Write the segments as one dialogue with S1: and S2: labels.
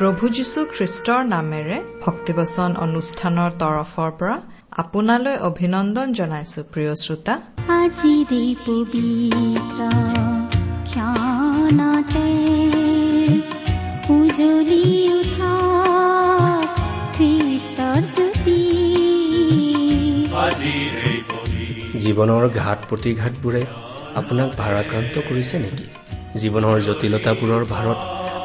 S1: প্ৰভু যীশু খ্ৰীষ্টৰ নামেৰে ভক্তিবচন অনুষ্ঠানৰ তৰফৰ পৰা আপোনালৈ অভিনন্দন জনাইছো প্ৰিয় শ্ৰোতা।
S2: আজিৰে পবিত্ৰ ক্ষণতে উজলি উঠা খ্ৰীষ্টৰ জ্যোতি।
S3: জীৱনৰ ঘাট প্ৰতিঘাতবোৰে আপোনাক ভাৰাক্ৰান্ত কৰিছে নেকি? জীৱনৰ জটিলতাবোৰৰ ভাৰত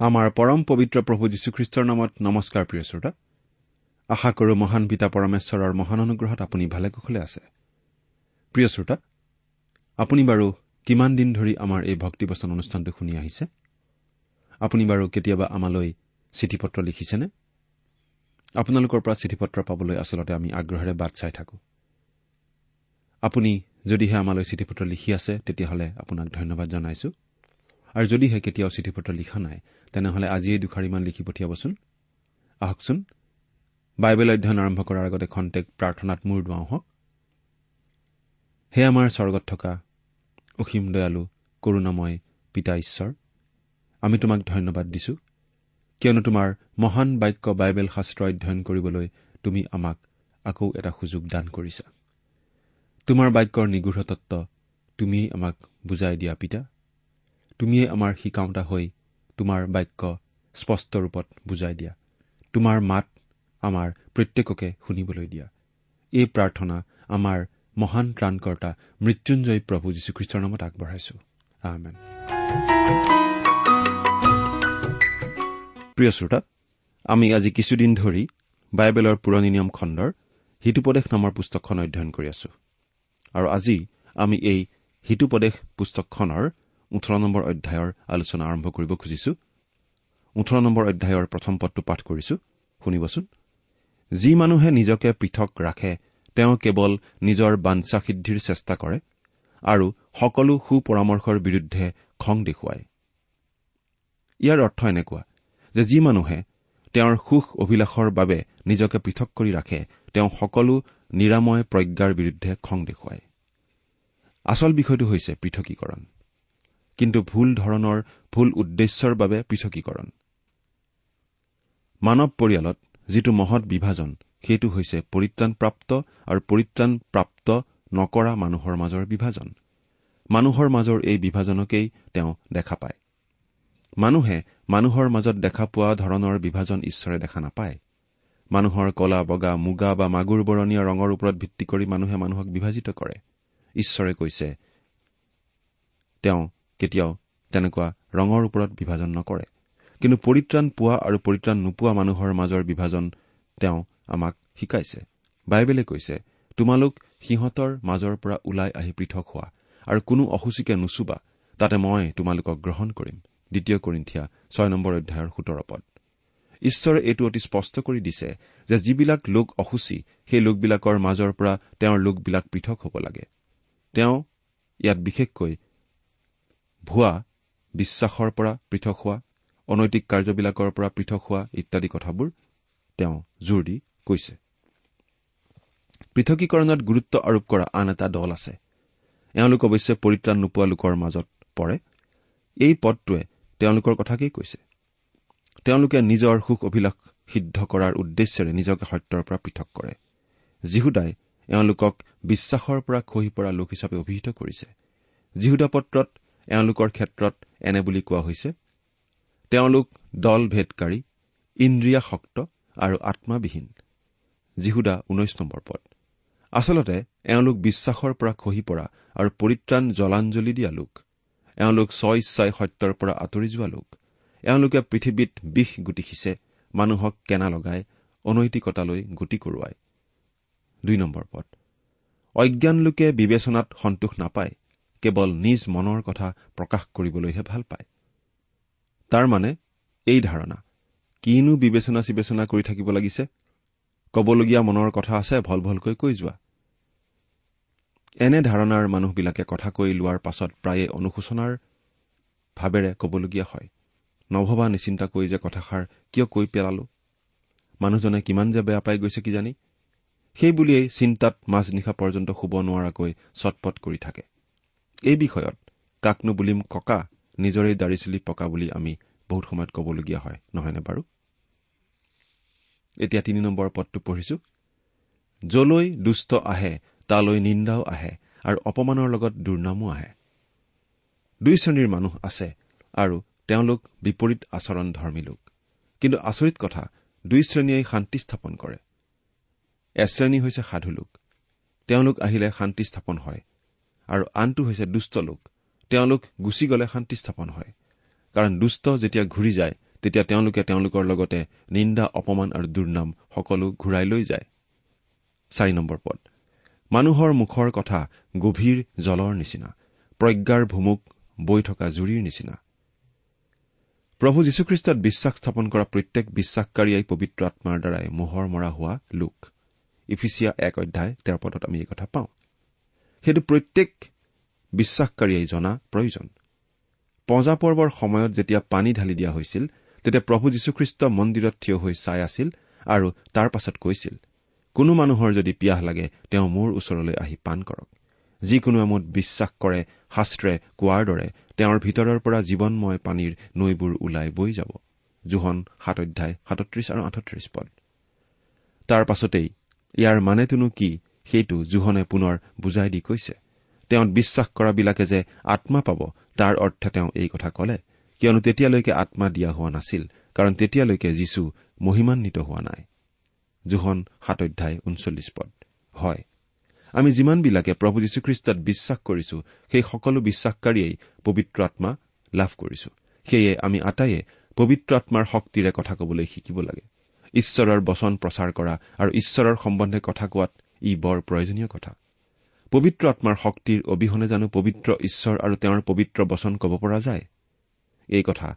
S4: আমাৰ পৰম পবিত্ৰ প্ৰভু যীশুখ্ৰীষ্টৰ নামত নমস্কাৰ প্ৰিয় শ্ৰোতা। আশা কৰো মহান পিতা পৰমেশ্বৰৰ মহান অনুগ্ৰহত আপুনি ভালে কুশলে আছে। প্ৰিয় শ্ৰোতা আপুনি বাৰু কিমান দিন ধৰি আমাৰ এই ভক্তিবচন অনুষ্ঠানটো শুনি আহিছে? আপুনি বাৰু কেতিয়াবা আমালৈ চিঠি পত্ৰ লিখিছেনে? আপোনালোকৰ পৰা চিঠি পত্ৰ পাবলৈ আচলতে আমি আগ্ৰহেৰে বাট চাই থাকো। আপুনি যদিহে আমালৈ চিঠি পত্ৰ লিখি আছে তেতিয়াহ'লে আপোনাক ধন্যবাদ জনাইছো। আৰু যদিহে কেতিয়াও চিঠি পত্ৰ লিখা নাই তেনেহলে আজিয়েই দুখাৰিমান লিখি পঠিয়াবচোন। আহকচোন। বাইবেল অধ্যয়ন আৰম্ভ কৰাৰ আগতে খন্তেক প্ৰাৰ্থনাত মূৰ দুৱাওঁ হওক। হে আমাৰ স্বৰ্গত থকা অসীম দয়ালু কৰুণাময় পিতা ঈশ্বৰ আমি তোমাক ধন্যবাদ দিছো কিয়নো তোমাৰ মহান বাক্য বাইবেল শাস্ত্ৰ অধ্যয়ন কৰিবলৈ তুমি আমাক আকৌ এটা সুযোগ দান কৰিছা। তোমাৰ বাক্যৰ নিগৃঢ় তত্ব তুমিয়েই আমাক বুজাই দিয়া পিতা। তুমিয়েই আমাৰ শিকাওঁতা হৈ তোমাৰ বাক্য স্পষ্ট ৰূপত বুজাই দিয়া। তোমাৰ মাত আমাৰ প্ৰত্যেককে শুনিবলৈ দিয়া। এই প্ৰাৰ্থনা আমাৰ মহান ত্ৰাণকৰ্তা মৃত্যুঞ্জয় প্ৰভু যীশুখ্ৰীষ্টৰ নামত আগবঢ়াইছো। প্ৰিয় শ্ৰোতা আমি আজি কিছুদিন ধৰি বাইবেলৰ পুৰণি নিয়ম খণ্ডৰ হিতুপদেশ নামৰ পুস্তকখন অধ্যয়ন কৰি আছো। আৰু আজি আমি এই হিতুপদেশ পুস্তকখনৰ ওঠৰ নম্বৰ অধ্যায়ৰ আলোচনা আৰম্ভ কৰিব খুজিছো। ওঠৰ নম্বৰ অধ্যায়ৰ প্ৰথম পদটো পাঠ কৰিছো। শুনিবচোন। যি মানুহে নিজকে পৃথক ৰাখে তেওঁ কেৱল নিজৰ বাঞ্ছা সিদ্ধিৰ চেষ্টা কৰে আৰু সকলো সুপৰামৰ্শৰ বিৰুদ্ধে খং দেখুৱায়। ইয়াৰ অৰ্থ এনেকুৱা যে যি মানুহে তেওঁৰ সুখ অভিলাষৰ বাবে নিজকে পৃথক কৰি ৰাখে তেওঁ সকলো নিৰাময় প্ৰজ্ঞাৰ বিৰুদ্ধে খং দেখুৱায়। আচল বিষয়টো হৈছে পৃথকীকৰণ। কিন্তু ভুল ধৰণৰ ভুল উদ্দেশ্যৰ বাবে পৃথকীকৰণ। মানৱ পৰিয়ালত যিটো মহৎ বিভাজন সেইটো হৈছে পৰিত্ৰাণপ্ৰাপ্ত আৰু পৰিত্ৰাণপ্ৰাপ্ত নকৰা মানুহৰ মাজৰ বিভাজন। মানুহৰ মাজৰ এই বিভাজনকেই তেওঁ দেখা পায়। মানুহে মানুহৰ মাজত দেখা পোৱা ধৰণৰ বিভাজন ঈশ্বৰে দেখা নাপায়। মানুহৰ কলা বগা মুগা বা মাগুৰ বৰণীয়া ৰঙৰ ওপৰত ভিত্তি কৰি মানুহে মানুহক বিভাজিত কৰে। ঈশ্বৰে কৈছে তেওঁ কেতিয়াও তেনেকুৱা ৰঙৰ ওপৰত বিভাজন নকৰে। কিন্তু পৰিত্ৰাণ পোৱা আৰু পৰিত্ৰাণ নোপোৱা মানুহৰ মাজৰ বিভাজন তেওঁ আমাক শিকাইছে। বাইবেলে কৈছে তোমালোক সিহঁতৰ মাজৰ পৰা ওলাই আহি পৃথক হোৱা আৰু কোনো অসুচিকে নুচুবা। তাতে মই তোমালোকক গ্ৰহণ কৰিম। দ্বিতীয় কৰিন্ঠিয়া ছয় নম্বৰ অধ্যায়ৰ সোতৰ পদ। ঈশ্বৰে এইটো অতি স্পষ্ট কৰি দিছে যে যিবিলাক লোক অসুচী সেই লোকবিলাকৰ মাজৰ পৰা তেওঁৰ লোকবিলাক পৃথক হ'ব লাগে। তেওঁ ইয়াত বিশেষকৈ ভুৱা বিশ্বাসৰ পৰা পৃথক হোৱা অনৈতিক কাৰ্যবিলাকৰ পৰা পৃথক হোৱা ইত্যাদি কথাবোৰ তেওঁ জোৰ দি কৈছে। পৃথকীকৰণত গুৰুত্ব আৰোপ কৰা আন এটা দল আছে। এওঁলোক অৱশ্যে পৰিত্ৰাণ নোপোৱা লোকৰ মাজত পৰে। এই পদটোৱে তেওঁলোকৰ কথাকেই কৈছে। তেওঁলোকে নিজৰ সুখ অভিলাষ সিদ্ধ কৰাৰ উদ্দেশ্যেৰে নিজকে সত্যৰ পৰা পৃথক কৰে। যীহুদাই এওঁলোকক বিশ্বাসৰ পৰা খহি পৰা লোক হিচাপে অভিহিত কৰিছে। যীহুদা পত্ৰত এওঁলোকৰ ক্ষেত্ৰত এনে বুলি কোৱা হৈছে তেওঁলোক দল ভেদকাৰী ইন্দ্ৰিয়াসক্ত আৰু আত্মাবিহীন যীহুদা ঊনৈশ নম্বৰ পদ। আচলতে এওঁলোক বিশ্বাসৰ পৰা খহি পৰা আৰু পৰিত্ৰাণ জলাঞ্জলি দিয়া লোক। এওঁলোক স্ব ইচ্ছাই সত্যৰ পৰা আঁতৰি যোৱা লোক। এওঁলোকে পৃথিৱীত বিষ গুটি সিঁচে মানুহক কেনা লগাই অনৈতিকতালৈ গতি কৰোৱায়। অজ্ঞান লোকে বিবেচনাত সন্তোষ নাপায় কেৱল নিজ মনৰ কথা প্ৰকাশ কৰিবলৈহে ভাল পায়। তাৰ মানে এই ধাৰণা কিনো বিবেচনা চিবেচনা কৰি থাকিব লাগিছে? কবলগীয়া মনৰ কথা আছে ভল ভলকৈ কৈ যোৱা। এনে ধাৰণাৰ মানুহবিলাকে কথা কৈ লোৱাৰ পাছত প্ৰায়ে অনুশোচনাৰ ভাৱেৰে কবলগীয়া হয়। নভবা নিচিন্তাকৈ যে কথাষাৰ কিয় কৈ পেলালো? মানুহজনে কিমান যে বেয়া পাই গৈছে কিজানি? সেই বুলিয়েই চিন্তাত মাজনিশা পৰ্যন্ত শুব নোৱাৰাকৈ চটপট কৰি থাকে। এই বিষয়ত কাকনো বুলিম ককা নিজৰেই দাড়ি চুলি পকা বুলি আমি বহুত সময়ত কবলগীয়া হয় নহয়নে বাৰু? এতিয়া তিনি নম্বৰ পদটো পঢ়িছো। যলৈ দুষ্ট আহে তালৈ নিন্দাও আহে আৰু অপমানৰ লগত দুৰ্নামো আহে। দুই শ্ৰেণীৰ মানুহ আছে আৰু তেওঁলোক বিপৰীত আচৰণ ধৰ্মী লোক। কিন্তু আচৰিত কথা দুই শ্ৰেণীয়ে শান্তি স্থাপন কৰে। এশ্ৰেণী হৈছে সাধু লোক। তেওঁলোক আহিলে শান্তি স্থাপন হয়। আৰু আনটো হৈছে দুষ্ট লোক। তেওঁলোক গুচি গলে শান্তি স্থাপন হয়। কাৰণ দুষ্ট যেতিয়া ঘূৰি যায় তেতিয়া তেওঁলোকে তেওঁলোকৰ লগতে নিন্দা অপমান আৰু দুৰ্নাম সকলো ঘূৰাই লৈ যায়। পদ। মানুহৰ মুখৰ কথা গভীৰ জলৰ নিচিনা। প্ৰজ্ঞাৰ ভুমুক বৈ থকা জুৰিৰ নিচিনা। প্ৰভু যীশুখ্ৰীষ্টত বিশ্বাস স্থাপন কৰা প্ৰত্যেক বিশ্বাসকাৰীয়ে পবিত্ৰ আত্মাৰ দ্বাৰাই মোহৰ মৰা হোৱা লোক। ইফিচিয়া এক অধ্যায় তেৰ পদত আমি এই কথা পাওঁ। সেইটো প্ৰত্যেক বিশ্বাসকাৰীয়ে জনা প্ৰয়োজন। পঁজা পৰ্বৰ সময়ত যেতিয়া পানী ঢালি দিয়া হৈছিল তেতিয়া প্ৰভু যীশুখ্ৰীষ্ট মন্দিৰত থিয় হৈ চাই আছিল আৰু তাৰ পাছত কৈছিল কোনো মানুহৰ যদি পিয়াহ লাগে তেওঁ মোৰ ওচৰলৈ আহি পাণ কৰক। যিকোনোৱে মোত বিশ্বাস কৰে শাস্ত্ৰে কোৱাৰ দৰে তেওঁৰ ভিতৰৰ পৰা জীৱনময় পানীৰ নৈবোৰ ওলাই বৈ যাব। জোহন সাত অধ্যায় সাতত্ৰিশ আৰু আঠত্ৰিশ পদ। তাৰ পাছতেই ইয়াৰ মানেটোনো কি সেইটো জোহনে পুনৰ বুজাই দি কৈছে। তেওঁত বিশ্বাস কৰাবিলাকে যে আত্মা পাব তাৰ অৰ্থে তেওঁ এই কথা কলে। কিয়নো তেতিয়ালৈকে আত্মা দিয়া হোৱা নাছিল কাৰণ তেতিয়ালৈকে যীশু মহিমান্বিত হোৱা নাই। জোহন সাত অধ্যায় ঊনচল্লিছ পদ। হয় আমি যিমানবিলাকে প্ৰভু যীশুখ্ৰীষ্টত বিশ্বাস কৰিছো সেই সকলো বিশ্বাসকাৰীয়েই পবিত্ৰ আত্মা লাভ কৰিছো। সেয়ে আমি আটাইয়ে পবিত্ৰ আত্মাৰ শক্তিৰে কথা কবলৈ শিকিব লাগে। ঈশ্বৰৰ বচন প্ৰচাৰ কৰা আৰু ঈশ্বৰৰ সম্বন্ধে কথা কোৱাত ই বৰ প্ৰয়োজনীয় কথা। পবিত্ৰ আত্মাৰ শক্তিৰ অবিহনে জানো পবিত্ৰ ঈশ্বৰ আৰু তেওঁৰ পবিত্ৰ বচন ক'ব পৰা যায়? এই কথা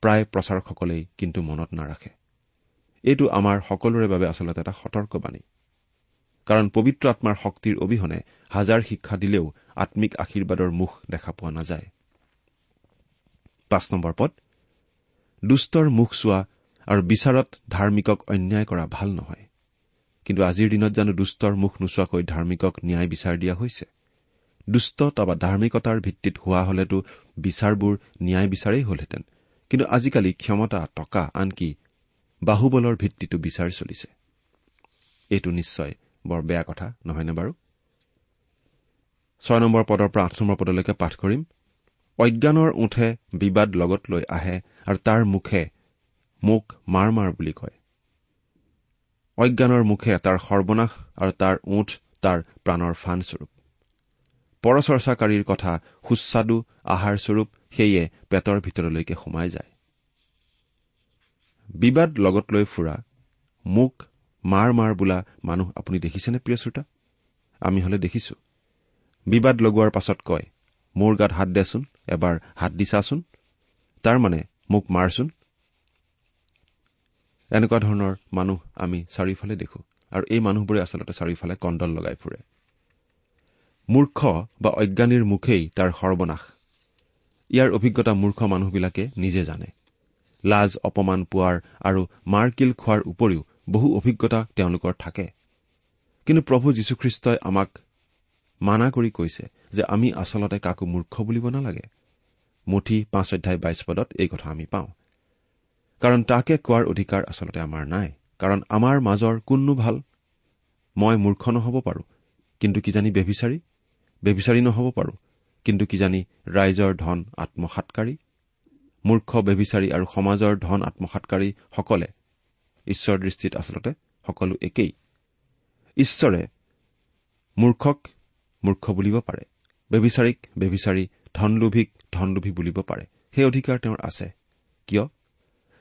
S4: প্ৰায় প্ৰচাৰকসকলেই কিন্তু মনত নাৰাখে। এইটো আমাৰ সকলোৰে বাবে আচলতে এটা সতৰ্কবাণী। কাৰণ পবিত্ৰ আত্মাৰ শক্তিৰ অবিহনে হাজাৰ শিক্ষা দিলেও আম্মিক আশীৰ্বাদৰ মুখ দেখা পোৱা নাযায়। পাঁচ নম্বৰ পদ দুষ্টৰ মুখ চোৱা আৰু বিচাৰত ধাৰ্মিকক অন্যায় কৰা ভাল নহয়। কিন্তু আজিৰ দিনত জানো দুষ্টৰ মুখ নোচোৱাকৈ ধাৰ্মিকক ন্যায় বিচাৰ দিয়া হৈছে। দুষ্ট বা ধাৰ্মিকতাৰ ভিত্তিত হোৱা হলেতো বিচাৰবোৰ ন্যায় বিচাৰেই হলহেঁতেন। কিন্তু আজিকালি ক্ষমতা টকা আনকি বাহুবলৰ ভিত্তিতো বিচাৰ চলিছে। এইটো নিশ্চয় বৰ বেয়া কথা নহয়নে বাৰু? ছয় নম্বৰ পদৰ পৰা আঠ নম্বৰ পদলৈকে পাঠ কৰিম। অজ্ঞানৰ ওঠে বিবাদ লগত লৈ আহে আৰু তাৰ মুখে মোক মাৰ মাৰ বুলি কয়। অজ্ঞানৰ মুখে তাৰ সৰ্বনাশ আৰু তাৰ ওঠ তাৰ প্ৰাণৰ ফানস্বৰূপ। পৰচৰ্চাকাৰীৰ কথা সুস্বাদু আহাৰস্বৰূপ সেয়ে পেটৰ ভিতৰলৈকে সোমাই যায়। বিবাদ লগত লৈ ফুৰা মোক মাৰ মাৰ বোলা মানুহ আপুনি দেখিছেনে প্ৰিয় শ্ৰোতা? আমি হলে দেখিছো। বিবাদ লগোৱাৰ পাছত কয় মোৰ গাত হাত দেচোন এবাৰ হাত দিছাচোন। তাৰ মানে মোক মাৰচোন। এনেকুৱা ধৰণৰ মানুহ আমি চাৰিওফালে দেখো। আৰু এই মানুহবোৰে আচলতে চাৰিওফালে কণ্ডল লগাই ফুৰে। মূৰ্খ বা অজ্ঞানীৰ মুখেই তাৰ সৰ্বনাশ। ইয়াৰ অভিজ্ঞতা মূৰ্খ মানুহবিলাকে নিজে জানে। লাজ অপমান পোৱাৰ আৰু মাৰ কিল খোৱাৰ উপৰিও বহু অভিজ্ঞতা তেওঁলোকৰ থাকে। কিন্তু প্ৰভু যীশুখ্ৰীষ্টই আমাক মানা কৰি কৈছে যে আমি আচলতে কাকো মূৰ্খ বুলিব নালাগে মুঠি পাঁচ অধ্যায় বাইছ পদত এই কথা আমি পাওঁ। কাৰণ তাকে কোৱাৰ অধিকাৰ আচলতে আমাৰ নাই। কাৰণ আমাৰ মাজৰ কোননো ভাল? মই মূৰ্খ নহ'ব পাৰো কিন্তু কিজানি বেবিচাৰী? বেবিচাৰী নহ'ব পাৰো কিন্তু কিজানি ৰাইজৰ ধন আত্মসাতকাৰী? মূৰ্খ বেবিচাৰী আৰু সমাজৰ ধন আত্মসাতকাৰীসকলে ঈশ্বৰৰ দৃষ্টিত আচলতে সকলো একেই। ঈশ্বৰে মূৰ্খক মূৰ্খ বুলিব পাৰে বেবিচাৰীক বেবিচাৰী ধনলোভীক ধনলোভী বুলিব পাৰে। সেই অধিকাৰ তেওঁৰ আছে। কিয়?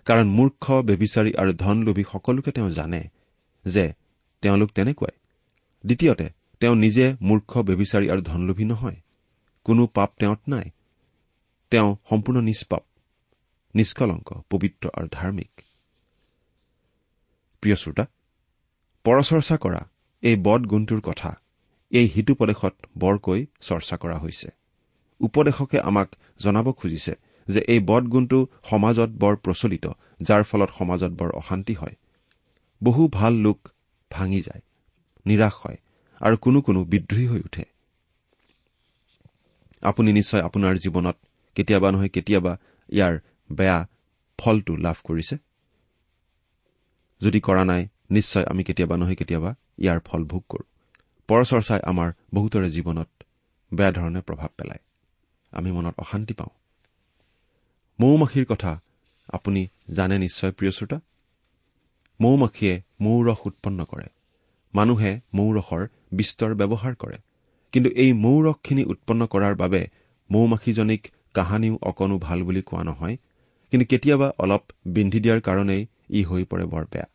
S4: কাৰণ মূৰ্খ বেবিচাৰী আৰু ধনলোভী সকলোকে তেওঁ জানে যে তেওঁলোক তেনেকুৱাই। দ্বিতীয়তে তেওঁ নিজে মূৰ্খ বেবিচাৰী আৰু ধনলোভী নহয়। কোনো পাপ তেওঁত নাই। তেওঁ সম্পূৰ্ণ নিষ্পাপ নিষ্কলংক পবিত্ৰ আৰু ধাৰ্মিক। প্ৰিয় শ্ৰোতা পৰচৰ্চা কৰা এই বদ গুণটোৰ কথা এই হিতুপদেশত বৰকৈ চৰ্চা কৰা হৈছে। উপদেশকে আমাক জনাব খুজিছে যে এই বদ গুণটো সমাজত বৰ প্ৰচলিত যাৰ ফলত সমাজত বৰ অশান্তি হয়। বহু ভাল লোক ভাঙি যায় নিৰাশ হয় আৰু কোনো কোনো বিদ্ৰোহী হৈ উঠে। আপুনি নিশ্চয় আপোনাৰ জীৱনত কেতিয়াবা নহয় কেতিয়াবা ইয়াৰ বেয়া ফলটো লাভ কৰিছে? যদি কৰা নাই নিশ্চয় আমি কেতিয়াবা নহয় কেতিয়াবা ইয়াৰ ফল ভোগ কৰো। পৰচৰ্চাই আমাৰ বহুতৰে জীৱনত বেয়া ধৰণে প্ৰভাৱ পেলায়। আমি মনত অশান্তি পাওঁ। মৌ মাখিৰ কথা আপুনি জানে নিশ্চয় প্ৰিয় শ্ৰোতা? মৌ মাখিয়ে মৌ ৰস উৎপন্ন কৰে। মানুহে মৌ ৰসৰ বিস্তৰ ব্যৱহাৰ কৰে। কিন্তু এই মৌ ৰসখিনি উৎপন্ন কৰাৰ বাবে মৌ মাখিজনীক কাহানিও অকণো ভাল বুলি কোৱা নহয়। কিন্তু কেতিয়াবা অলপ বিন্ধি দিয়াৰ কাৰণেই ই হৈ পৰে বৰ বেয়া।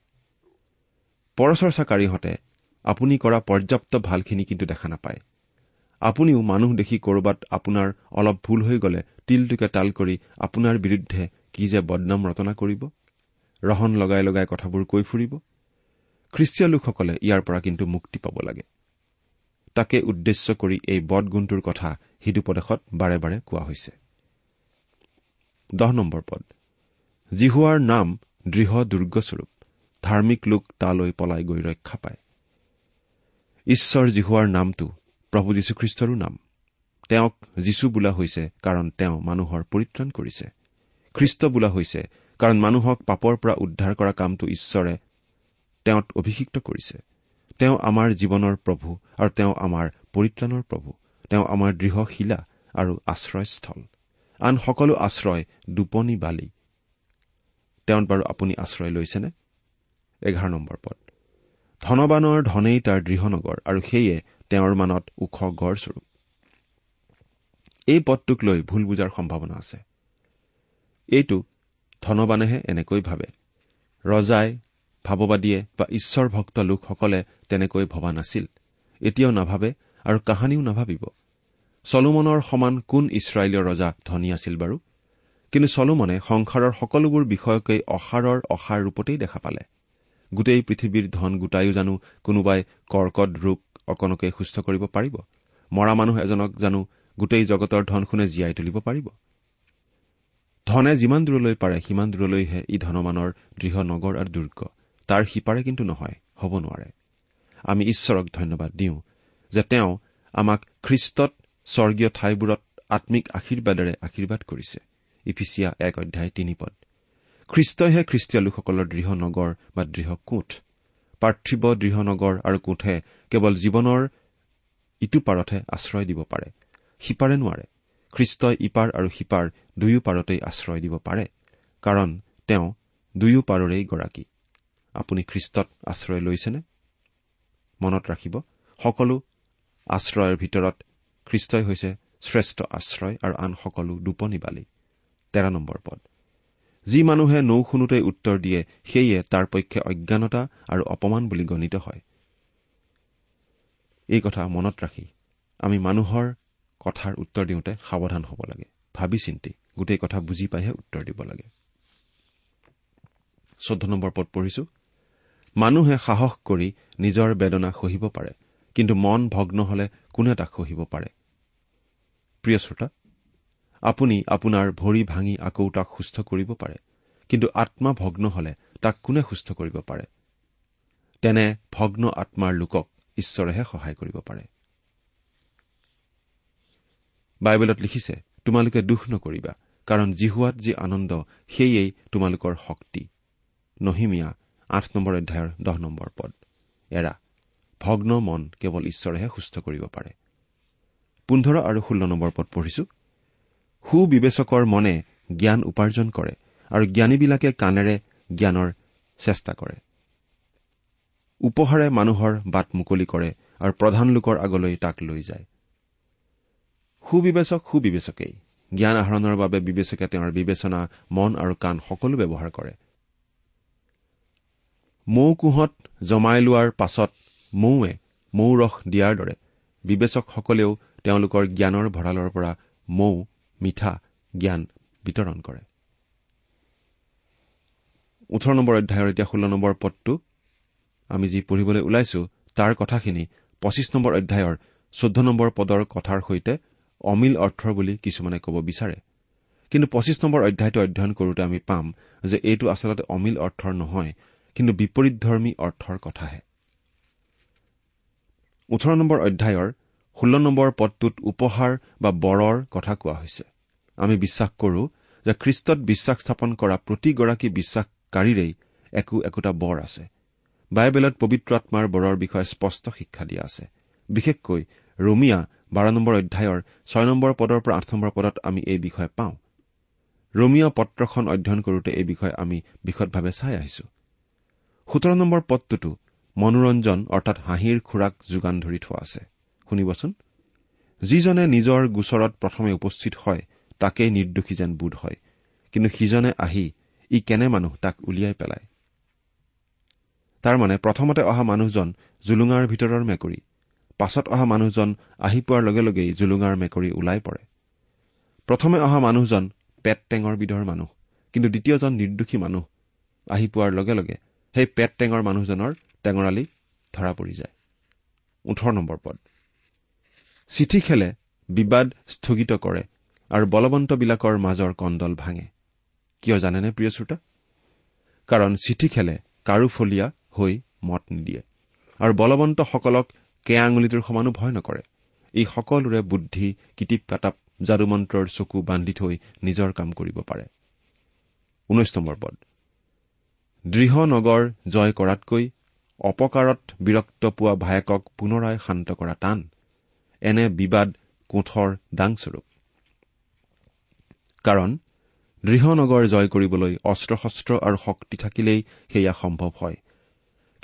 S4: পৰচৰ্চাকাৰীহঁতে আপুনি কৰা পৰ্যাপ্ত ভালখিনি কিন্তু দেখা নাপায়। আপুনিও মানুহ দেখি কৰবাত আপোনাৰ অলপ ভুল হৈ গ'লে তিলটোকে তাল কৰি আপোনাৰ বিৰুদ্ধে কি যে বদনাম ৰচনা কৰিব? ৰহন লগাই লগাই কথাবোৰ কৈ ফুৰিব? খ্ৰীষ্টীয় লোকসকলে ইয়াৰ পৰা কিন্তু মুক্তি পাব লাগে। তাকে উদ্দেশ্য কৰি এই বদগুণটোৰ কথা সিদুপদেশত বাৰে বাৰে কোৱা হৈছে। জিহুৱাৰ নাম দৃঢ় দুৰ্গস্বৰূপ। ধাৰ্মিক লোক তালৈ পলাই গৈ ৰক্ষা পায়। ঈশ্বৰ জিহুৱাৰ নামটো প্ৰভু যীশুখ্ৰীষ্টৰো নাম। তেওঁক যীশু বোলা হৈছে কাৰণ তেওঁ মানুহৰ পৰিত্ৰাণ কৰিছে। খ্ৰীষ্ট বোলা হৈছে কাৰণ মানুহক পাপৰ পৰা উদ্ধাৰ কৰা কামটো ঈশ্বৰে তেওঁত অভিষিক্ত কৰিছে। তেওঁ আমাৰ জীৱনৰ প্ৰভু আৰু তেওঁ আমাৰ পৰিত্ৰাণৰ প্ৰভু। তেওঁ আমাৰ দৃঢ় শিলা আৰু আশ্ৰয়স্থল। আন সকলো আশ্ৰয় দুপনি বালি। তেওঁত বাৰু আপুনি আশ্ৰয় লৈছেনে? এঘাৰ নম্বৰ পদ। ধনবানৰ ধনেই তাৰ দৃঢ় নগৰ আৰু সেয়ে তেওঁৰ মানত ওখ গড়স্বৰূপ। এই পদটোক লৈ ভুল বুজাৰ সম্ভাৱনা আছে। এইটো ধনবানেহে এনেকৈ ভাবে। ৰজাই ভাৱবাদীয়ে বা ঈশ্বৰ ভক্ত লোকসকলে তেনেকৈ ভবা নাছিল। এতিয়াও নাভাবে আৰু কাহানিও নাভাবিব। চলোমনৰ সমান কোন ইছৰাইলীয় ৰজা ধনী আছিল বাৰু? কিন্তু চলোমনে সংসাৰৰ সকলোবোৰ বিষয়কেই অসাৰৰ অসাৰ ৰূপতেই দেখা পালে। গোটেই পৃথিৱীৰ ধন গোটায়ো জানো কোনোবাই কৰ্কট ৰোগ অকণকে সুস্থ কৰিব পাৰিব? মৰা মানুহ এজনক জানো গোটেই জগতৰ ধন শুনে জীয়াই তুলিব পাৰিব? ধনে যিমান দূৰলৈ পাৰে সিমান দূৰলৈহে ই ধনমানৰ দৃঢ় নগৰ আৰু দুৰ্গ। তাৰ সিপাৰে কিন্তু নহয় হ'ব নোৱাৰে। আমি ঈশ্বৰক ধন্যবাদ দিওঁ যে তেওঁ আমাক খ্ৰীষ্টত স্বৰ্গীয় ঠাইবোৰত আম্মিক আশীৰ্বাদেৰে আশীৰ্বাদ কৰিছে। ইফিচিয়া এক অধ্যায় তিনি পদ। খ্ৰীষ্টইহে খ্ৰীষ্টীয় লোকসকলৰ দৃঢ় নগৰ বা দৃঢ় কোঠ। পাৰ্থিৱ দৃঢ় নগৰ আৰু কোঠে কেৱল জীৱনৰ ইটো পাৰতহে আশ্ৰয় দিব পাৰে। সিপাৰে নোৱাৰে। খ্ৰীষ্টই ইপাৰ আৰু সিপাৰ দুয়ো পাৰতেই আশ্ৰয় দিব পাৰে কাৰণ তেওঁ দুয়ো পাৰৰেই গৰাকী। আপুনি খ্ৰীষ্টত আশ্ৰয় লৈছেনে? মনত ৰাখিব সকলো আশ্ৰয়ৰ ভিতৰত খ্ৰীষ্টই হৈছে শ্ৰেষ্ঠ আশ্ৰয় আৰু আন সকলো দুপনি বালি। তেৰ নম্বৰ পদ। যি মানুহে নৌ শুনোতেই উত্তৰ দিয়ে সেয়ে তাৰ পক্ষে অজ্ঞানতা আৰু অপমান বুলি গণিত হয়। এই কথা মনত ৰাখি আমি মানুহৰ কথাৰ উত্তৰ দিওঁতে সাৱধান হ'ব লাগে। ভাবি চিন্তি। গোটেই কথা বুজি পাইহে উত্তৰ দিব লাগে। মানুহে সাহস কৰি নিজৰ বেদনা সহিব পাৰে কিন্তু মন ভগ্ন হলে কোনে তাক সহিব পাৰে? প্ৰিয় শ্ৰোতা আপুনি আপোনাৰ ভৰি ভাঙি আকৌ তাক সুস্থ কৰিব পাৰে কিন্তু আত্মা ভগ্ন হলে তাক কোনে সুস্থ কৰিব পাৰে? তেনে ভগ্ন আত্মাৰ লোকক ঈশ্বৰেহে সহায় কৰিব পাৰে। বাইবেলত লিখিছে তোমালোকে দুখ নকৰিবা কাৰণ জিহুৱাত যি আনন্দ সেয়েই তোমালোকৰ শক্তি। নহিমীয়া আঠ নম্বৰ অধ্যায়ৰ দহ নম্বৰ পদ। এৰা ভগ্ন মন কেৱল ঈশ্বৰেহে সুস্থ কৰিব পাৰে। পোন্ধৰ আৰু ষোল্ল নম্বৰ পদ পঢ়িছো। সুবিবেচকৰ মনে জ্ঞান উপাৰ্জন কৰে আৰু জ্ঞানীবিলাকে কাণেৰে জ্ঞানৰ চেষ্টা কৰে। উপহাৰে মানুহৰ বাট মুকলি কৰে আৰু প্ৰধান লোকৰ আগলৈ তাক লৈ যায়। সুবিবেচক সুবিবেচকেই। জ্ঞান আহৰণৰ বাবে বিবেচকে তেওঁৰ বিবেচনা মন আৰু কাণ সকলো ব্যৱহাৰ কৰে। মৌ কুঁহত জমাই লোৱাৰ পাছত মৌৱে মৌ ৰস দিয়াৰ দৰে বিবেচকসকলেও তেওঁলোকৰ জ্ঞানৰ ভঁৰালৰ পৰা মৌ মিঠা জ্ঞান বিতৰণ কৰে। ওঠৰ নম্বৰ অধ্যায়ৰ এতিয়া ষোল্ল নম্বৰ পদটো আমি যি পঢ়িবলৈ ওলাইছো তাৰ কথাখিনি পঁচিছ নম্বৰ অধ্যায়ৰ চৈধ্য নম্বৰ পদৰ কথাৰ সৈতে অমিল অৰ্থৰ বুলি কিছুমানে ক'ব বিচাৰে। কিন্তু পঁচিছ নম্বৰ অধ্যায়টো অধ্যয়ন কৰোতে আমি পাম যে এইটো আচলতে অমিল অৰ্থৰ নহয় কিন্তু বিপৰীতধৰ্মী অৰ্থৰ কথাহে। ওঠৰ নম্বৰ অধ্যায়ৰ ষোল্ল নম্বৰ পদটোত উপহাৰ বা বৰৰ কথা কোৱা হৈছে। আমি বিশ্বাস কৰো যে খ্ৰীষ্টত বিশ্বাস স্থাপন কৰা প্ৰতিগৰাকী বিশ্বাসকাৰীৰেই একো একোটা বৰ আছে। বাইবেলত পবিত্ৰ আত্মাৰ বৰৰ বিষয়ে স্পষ্ট শিক্ষা দিয়া আছে। বিশেষকৈ ৰমিয়া বাৰ নম্বৰ অধ্যায়ৰ ছয় নম্বৰ পদৰ পৰা আঠ নম্বৰ পদত আমি এই বিষয়ে পাওঁ। ৰমিয়া পত্ৰখন অধ্যয়ন কৰোতে এই বিষয়ে আমি বিশদভাৱে চাই আহিছো। সোতৰ নম্বৰ পদটোতো মনোৰঞ্জন অৰ্থাৎ হাঁহিৰ খোৰাক যোগান ধৰি থোৱা আছে। শুনিবচোন। যিজনে নিজৰ গোচৰত প্ৰথমে উপস্থিত হয় তাকেই নিৰ্দোষী যেন বোধ হয়। কিন্তু সিজনে আহি ই কেনে মানুহ তাক উলিয়াই পেলায়? তাৰমানে প্ৰথমতে অহা মানুহজন জুলুঙাৰ ভিতৰৰ মেকুৰী। পাছত অহা মানুহজন আহি পোৱাৰ লগে লগেই জুলুঙাৰ মেকুৰী ওলাই পৰে। প্ৰথমে অহা মানুহজন পেট টেঙৰ বিধৰ মানুহ কিন্তু দ্বিতীয়জন নিৰ্দোষী মানুহ আহি পোৱাৰ লগে লগে সেই পেট টেঙৰ মানুহজনৰ টেঙৰালি ধৰা পৰি যায়। চিঠি খেলে বিবাদ স্থগিত কৰে আৰু বলৱন্তবিলাকৰ মাজৰ কণ্ডল ভাঙে। কিয় জানেনে প্ৰিয় শ্ৰোতা? কাৰণ চিঠি খেলে কাৰুফলীয়া হৈ মত নিদিয়ে আৰু বলৱন্তসকলক কেয়া আঙুলিটোৰ সমানো ভয় নকৰে। ই সকলোৰে বুদ্ধি কিটিপ কাটাপ যাদুমন্ত্ৰৰ চকু বান্ধি থৈ নিজৰ কাম কৰিব পাৰে। দৃঢ় নগৰ জয় কৰাতকৈ অপকাৰত বিৰক্ত পোৱা ভায়েকক পুনৰাই শান্ত কৰা টান। এনে বিবাদ কোঠৰ দাংস্বৰূপ। কাৰণ দৃঢ় নগৰ জয় কৰিবলৈ অস্ত্ৰ শস্ত্ৰ আৰু শক্তি থাকিলেই সেয়া সম্ভৱ হয়।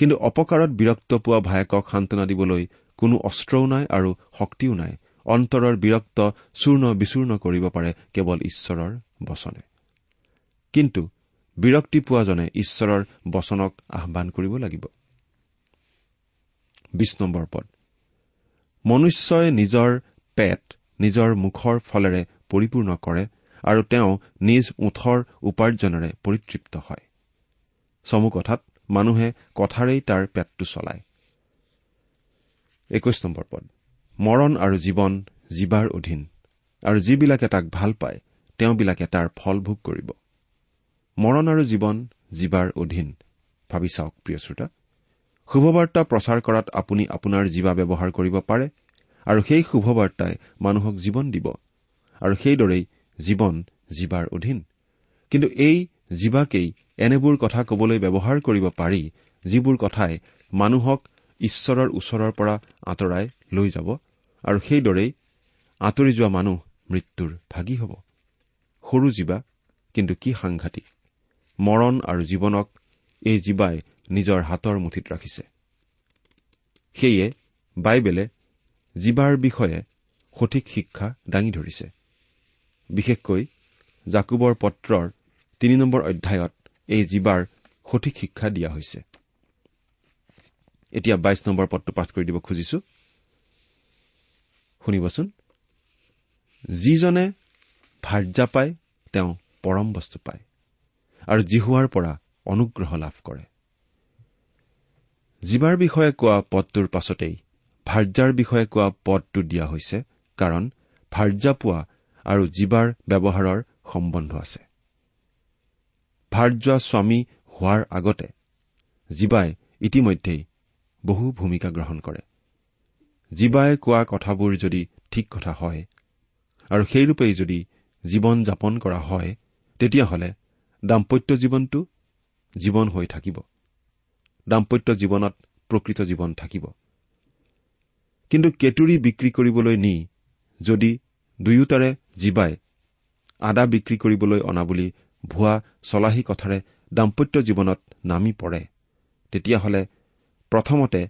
S4: কিন্তু অপকাৰত বিৰক্ত পোৱা ভায়েকক সান্তনা দিবলৈ কোনো অস্ত্ৰও নাই আৰু শক্তিও নাই। অন্তৰৰ বিৰক্ত চূৰ্ণ বিচূৰ্ণ কৰিব পাৰে কেৱল ঈশ্বৰৰ বচনে। কিন্তু বিৰক্তি পোৱাজনে ঈশ্বৰৰ বচনক আহান কৰিব লাগিব। মনুষ্যই নিজৰ পেট নিজৰ মুখৰ ফলেৰে পৰিপূৰ্ণ কৰে আৰু তেওঁ নিজ ওঠৰ উপাৰ্জনেৰে পৰিতৃপ্ত হয়। চমু কথাত মানুহে কথাৰেই তাৰ পেটটো চলায়। একৈশ নম্বৰ পদ। মৰণ আৰু জীৱন জীৱাৰ অধীন। আৰু যিবিলাকে তাক ভাল পায় তেওঁবিলাকে তাৰ ফল ভোগ কৰিব। মৰণ আৰু জীৱন জীৱাৰ অধীন। ভাবি চাওক প্ৰিয় শ্ৰোতা। শুভবাৰ্তা প্ৰচাৰ কৰাত আপুনি আপোনাৰ জীৱা ব্যৱহাৰ কৰিব পাৰে আৰু সেই শুভবাৰ্তাই মানুহক জীৱন দিব। আৰু সেইদৰেই জীৱন জীৱাৰ অধীন। কিন্তু এই জীৱাকেই এনেবোৰ কথা কবলৈ ব্যৱহাৰ কৰিব পাৰি যিবোৰ কথাই মানুহক ঈশ্বৰৰ ওচৰৰ পৰা আঁতৰাই লৈ যাব আৰু সেইদৰেই আঁতৰি যোৱা মানুহ মৃত্যুৰ ভাগি হ'ব। সৰু জীৱা কিন্তু কি সাংঘাতিক। মৰণ আৰু জীৱনক এই জীৱাই নিজৰ হাতৰ মুঠিত ৰাখিছে। সেয়ে বাইবেলে জীৱাৰ বিষয়ে সঠিক শিক্ষা দাঙি ধৰিছে। বিশেষকৈ জাকুবৰ পত্ৰৰ তিনি নম্বৰ অধ্যায়ত এই জীৱাৰ সঠিক শিক্ষা দিয়া হৈছে। এতিয়া বাইশ নম্বৰ পদটো পাঠ কৰি দিব খুজিছো। শুনিবচোন। যিজনে ভাৰ্যা পায় তেওঁ পৰম বস্তু পায় আৰু জিহুৱাৰ পৰা অনুগ্ৰহ লাভ কৰে। জীৱাৰ বিষয়ে কোৱা পদটোৰ পাছতেই ভাৰ্যাৰ বিষয়ে কোৱা পদটো দিয়া হৈছে কাৰণ ভাৰ্যা পোৱা আৰু জীৱাৰ ব্যৱহাৰৰ সম্বন্ধ আছে। ভাৰ্যা স্বামী হোৱাৰ আগতে জীৱাই ইতিমধ্যেই বহু ভূমিকা গ্ৰহণ কৰে। জীৱাই কোৱা কথাবোৰ যদি ঠিক কথা হয় আৰু সেইৰূপেই যদি জীৱন যাপন কৰা হয় তেতিয়াহ'লে দাম্পত্য জীৱনটো জীৱন হৈ থাকিব। দাম্পত্য জীৱনত প্ৰকৃত জীৱন থাকিব। কিন্তু কেতুৰি বিক্ৰী কৰিবলৈ নি যদি দুয়োটাৰে জীৱাই আদা বিক্ৰী কৰিবলৈ অনা বুলি ভুৱা চলাহী কথাৰে দাম্পত্য জীৱনত নামি পৰে। তেতিয়াহ'লে প্ৰথমতে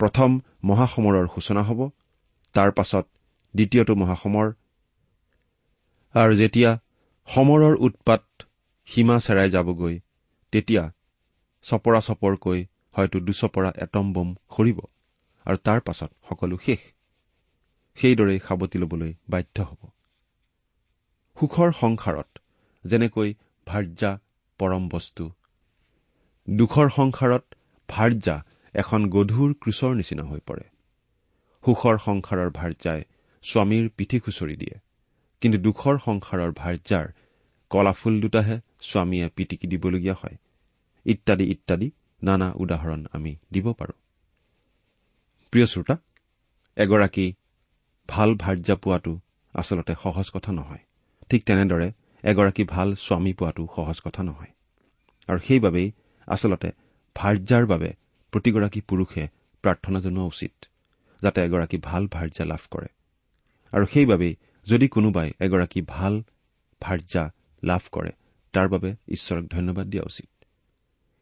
S4: প্ৰথম মহাসমৰৰ সূচনা হ'ব তাৰ পাছত দ্বিতীয়টো মহাসমৰ। আৰু যেতিয়া সমৰৰ উৎপাত সীমা চেৰাই যাবগৈ তেতিয়া চপৰা চপৰকৈ হয়তো দুচপৰা এটম বোম সৰিব আৰু তাৰ পাছত সকলো শেষ। সেইদৰেই সাৱটি ল'বলৈ বাধ্য হ'ব। সুখৰ সংসাৰত যেনেকৈ ভাৰ্যা পৰম বস্তু। দুখৰ সংসাৰত ভাৰ্যা এখন গধুৰ ক্ৰোচৰ নিচিনা হৈ পৰে। সুখৰ সংসাৰৰ ভাৰ্যাই স্বামীৰ পিঠি খুচৰি দিয়ে। কিন্তু দুখৰ সংসাৰৰ ভাৰ্যাৰ কলাফুল দুটাহে স্বামীয়ে পিটিকি দিবলগীয়া হয়। ইত্যাদি ইত্যাদি নানা উদাহৰণ আমি দিব পাৰোঁ। প্ৰিয় শ্ৰোতা এগৰাকী ভাল ভাৰ্যা পোৱাটো আচলতে সহজ কথা নহয়। ঠিক তেনেদৰে এগৰাকী ভাল স্বামী পোৱাটো সহজ কথা নহয়। আৰু সেইবাবেই আচলতে ভাৰ্যাৰ বাবে প্ৰতিগৰাকী পুৰুষে প্ৰাৰ্থনা জনোৱা উচিত যাতে এগৰাকী ভাল ভাৰ্যা লাভ কৰে। আৰু সেইবাবেই যদি কোনোবাই এগৰাকী ভাল ভাৰ্যা লাভ কৰে তাৰ বাবে ঈশ্বৰক ধন্যবাদ দিয়া উচিত।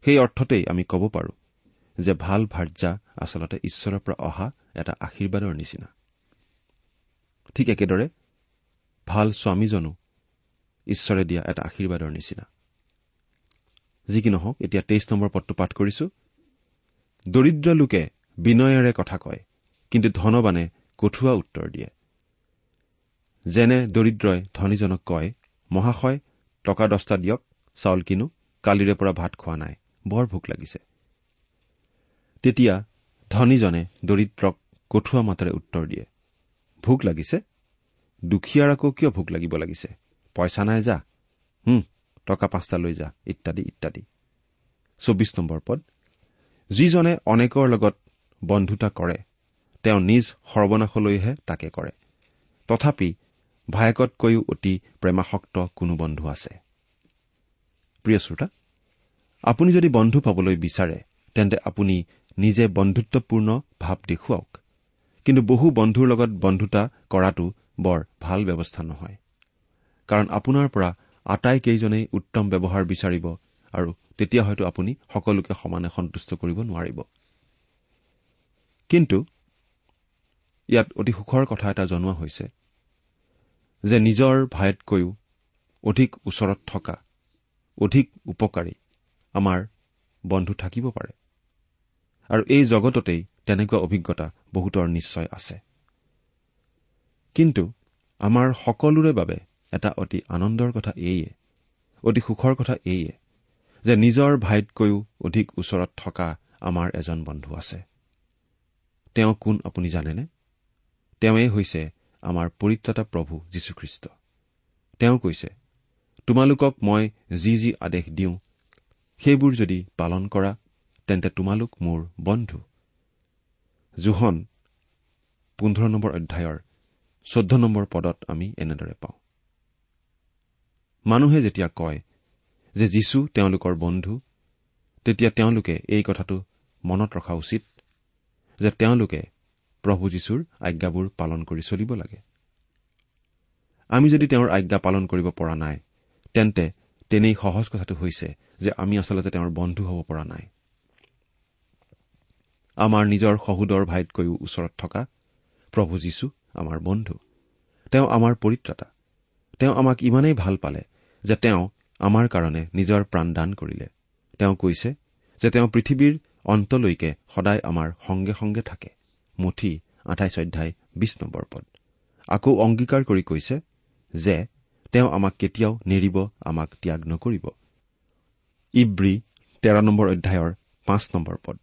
S4: সেই অৰ্থতেই আমি ক'ব পাৰোঁ যে ভাল ভাৰ্যা আচলতে ঈশ্বৰৰ পৰা অহা এটা আশীৰ্বাদৰ নিচিনা। ঠিক একেদৰে ভাল স্বামীজনো ঈশ্বৰে দিয়া এটা আশীৰ্বাদৰ নিচিনা। যি কি নহওক এতিয়া তেইছ নম্বৰ পদটো পাঠ কৰিছো। দৰিদ্ৰ লোকে বিনয়েৰে কথা কয় কিন্তু ধনবানে কঠুৱা উত্তৰ দিয়ে। যেনে দৰিদ্ৰই ধনীজনক কয় মহাশয় টকা দহটা দিয়ক চাউল কিনো কালিৰে পৰা ভাত খোৱা নাই বৰ ভোক লাগিছে। তেতিয়া ধনীজনে দৰিদ্ৰক কঠুৱা মাতেৰে উত্তৰ দিয়ে ভোক লাগিছে? দুখীয়াৰ আকৌ কিয় ভোক লাগিব লাগিছে? পইচা নাই যা। টকা পাঁচটা লৈ যা ইত্যাদি ইত্যাদি। চৌবিশ নম্বৰ পদ। যিজনে অনেকৰ লগত বন্ধুতা কৰে তেওঁ নিজ সৰ্বনাশলৈহে তাকে কৰে। তথাপি ভায়েকতকৈও অতি প্ৰেমাসক্ত কোনো বন্ধু আছে। প্ৰিয় শ্ৰোতা আপুনি যদি বন্ধু পাবলৈ বিচাৰে তেন্তে আপুনি নিজে বন্ধুত্বপূৰ্ণ ভাৱ দেখুৱাওক। কিন্তু বহু বন্ধুৰ লগত বন্ধুতা কৰাটো বৰ ভাল ব্যৱস্থা নহয়। কাৰণ আপোনাৰ পৰা আটাইকেইজনেই উত্তম ব্যৱহাৰ বিচাৰিব আৰু তেতিয়া হয়তো আপুনি সকলোকে সমানে সন্তুষ্ট কৰিব নোৱাৰিব। কিন্তু ইয়াত অতি সুখৰ কথা এটা জনোৱা হৈছে যে নিজৰ ভাইতকৈও অধিক ওচৰত থকা অধিক উপকাৰী আমাৰ বন্ধু থাকিব পাৰে। আৰু এই জগততেই তেনেকুৱা অভিজ্ঞতা বহুতৰ নিশ্চয় আছে। কিন্তু আমাৰ সকলোৰে বাবে এটা অতি আনন্দৰ কথা এইয়ে অতি সুখৰ কথা এইয়ে যে নিজৰ ভাইতকৈও অধিক ওচৰত থকা আমাৰ এজন বন্ধু আছে। তেওঁ কোন আপুনি জানেনে? তেওঁৱেই হৈছে আমাৰ পৰিত্ৰাতা প্ৰভু যীশুখ্ৰীষ্ট। তেওঁ কৈছে তোমালোকক মই যি যি আদেশ দিওঁ সেইবোৰ যদি পালন কৰা তেন্তে তোমালোক মোৰ বন্ধু। জোহন পোন্ধৰ নম্বৰ অধ্যায়ৰ চৈধ্য নম্বৰ পদত আমি এনেদৰে পাওঁ। মানুহে যেতিয়া কয় যে যীশু তেওঁলোকৰ বন্ধু তেতিয়া তেওঁলোকে এই কথাটো মনত ৰখা উচিত যে তেওঁলোকে প্ৰভু যীশুৰ আজ্ঞাবোৰ পালন কৰি চলিব লাগে। আমি যদি তেওঁৰ আজ্ঞা পালন কৰিব পৰা নাই তেন্তে তেনেই সহজ কথাটো হৈছে যে আমি আচলতে তেওঁৰ বন্ধু হ'ব পৰা নাই। আমাৰ নিজৰ সহোদৰ ভাইতকৈও ওচৰত থকা প্ৰভু যীশু আমাৰ বন্ধু। তেওঁ আমাৰ পৰিত্ৰাতা। তেওঁ আমাক ইমানেই ভাল পালে যে তেওঁ আমাৰ কাৰণে নিজৰ প্ৰাণ দান কৰিলে। তেওঁ কৈছে যে তেওঁ পৃথিৱীৰ অন্তলৈকে সদায় আমাৰ সংগে সংগে থাকে। মুঠি আঠাইছ অধ্যায় বিশ নম্বৰ পদ। আকৌ অংগীকাৰ কৰি কৈছে যে তেওঁ আমাক কেতিয়াও নেৰিব আমাক ত্যাগ নকৰিব। ইব্ৰী তেৰ নম্বৰ অধ্যায়ৰ পাঁচ নম্বৰ পদ।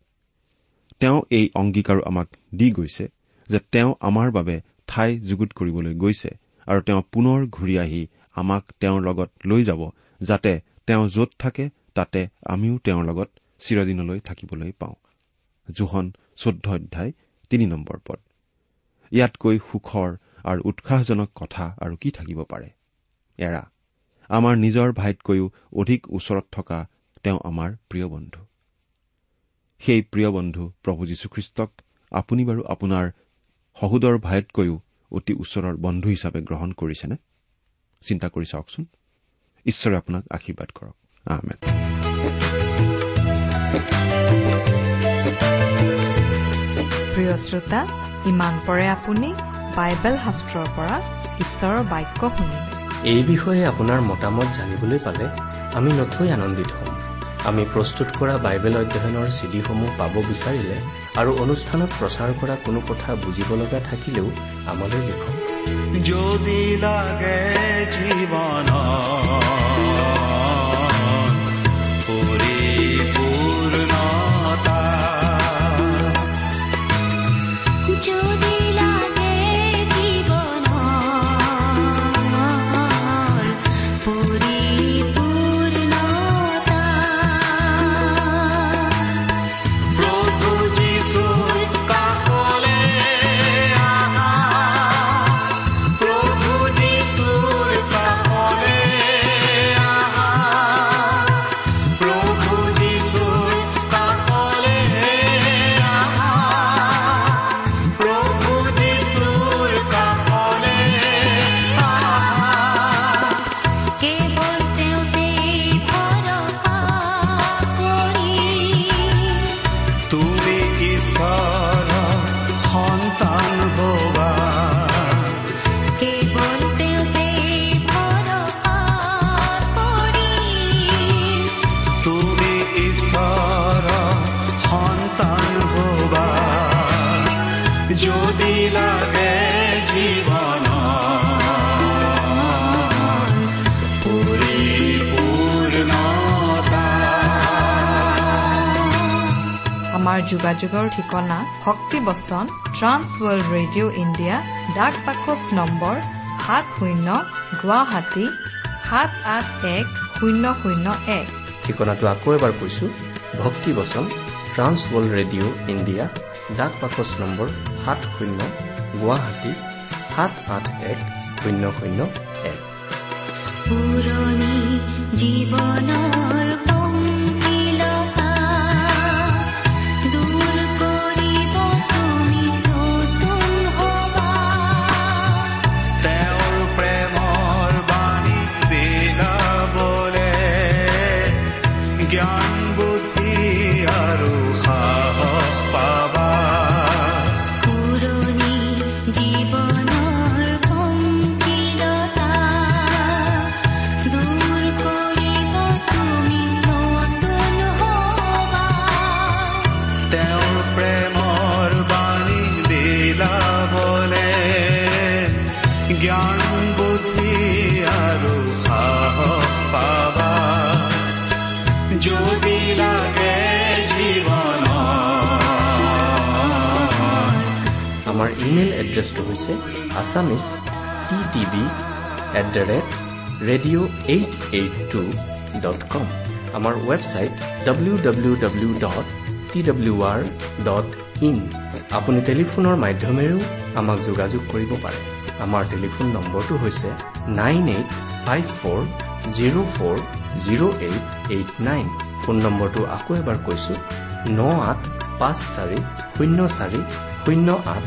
S4: তেওঁ এই অংগীকাৰো আমাক দি গৈছে যে তেওঁ আমাৰ বাবে ঠাই যুগুত কৰিবলৈ গৈছে আৰু তেওঁ পুনৰ ঘূৰি আহি আমাক তেওঁৰ লগত লৈ যাব যাতে তেওঁ য'ত থাকে তাতে আমিও তেওঁৰ লগত চিৰদিনলৈ থাকিবলৈ পাওঁ। জোহন চৈধ্য অধ্যায় তিনি নম্বৰ পদ। ইয়াতকৈ সুখৰ আৰু উৎসাহজনক কথা আৰু কি থাকিব পাৰে? এৰা আমাৰ নিজৰ ভাইতকৈও অধিক ওচৰত থকা তেওঁ আমাৰ প্ৰিয় বন্ধু। সেই প্ৰিয় বন্ধু প্ৰভু যীশুখ্ৰীষ্টক আপুনি বাৰু আপোনাৰ সহোদৰ ভাইতকৈও অতি ওচৰৰ বন্ধু হিচাপে গ্ৰহণ কৰিছেনে? চিন্তা কৰি চাওকচোন ঈশ্বৰে আপোনাক আশীৰ্বাদ কৰক
S1: প্ৰিয় শ্ৰোতা ইমান পৰে আপুনি বাইবেল শাস্ত্ৰৰ পৰা ঈশ্বৰৰ বাক্য শুনিলে
S3: এই বিষয়ে আপোনাৰ মতামত জানিবলৈ পালে আমি নথৈ আনন্দিত হ'ম। আমি প্ৰস্তুত কৰা বাইবেল অধ্যয়নৰ চিডিসমূহ পাব বিচাৰিলে আৰু অনুষ্ঠানত প্ৰচাৰ কৰা কোনো কথা বুজিব লগা থাকিলেও আমালৈ লিখক।
S5: যদি লাগে জীৱন
S2: যদি লাগে
S5: জীৱন পৰিপূৰ্ণতা
S1: আমাৰ যোগাযোগৰ ঠিকনা ভক্তিবচন ট্ৰান্স ৱৰ্ল্ড ৰেডিঅ' ইণ্ডিয়া ডাক পাকচ নম্বৰ সাত শূন্য গুৱাহাটী সাত আঠ এক শূন্য শূন্য এক।
S3: ঠিকনাটো আকৌ এবাৰ কৈছো ভক্তি বচন ট্ৰান্স ৱৰ্ল্ড ৰেডিঅ' ইণ্ডিয়া ডাক বাকচ নম্বৰ সাত শূন্য গুৱাহাটী সাত আঠ এক শূন্য শূন্য এক। এড্ৰেছটো হৈছে Assamese T TV at the rate radio' eight eight two dot com আমাৰ website W W W dot T W R dot in আপুনি টেলিফোনৰ মাধ্যমেৰেও আমাক যোগাযোগ কৰিব পাৰে। আমাৰ টেলিফোন নম্বৰটো হৈছে nine eight five four zero' four zero' eight eight nine phone নম্বৰটো আকৌ এবাৰ কৈছো ন আঠ পাঁচ চাৰি শূন্য চাৰি শূন্য আঠ।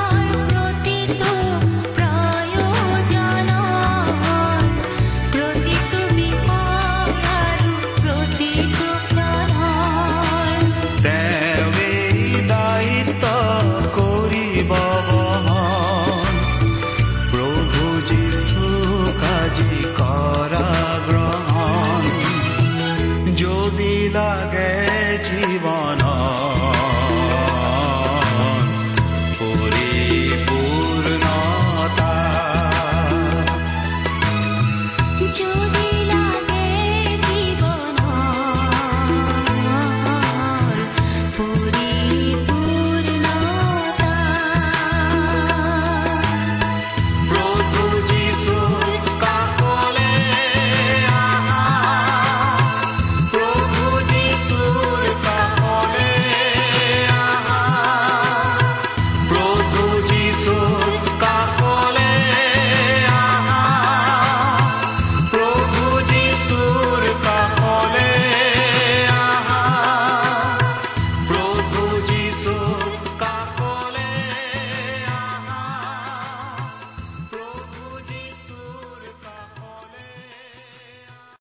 S2: அறிவாய்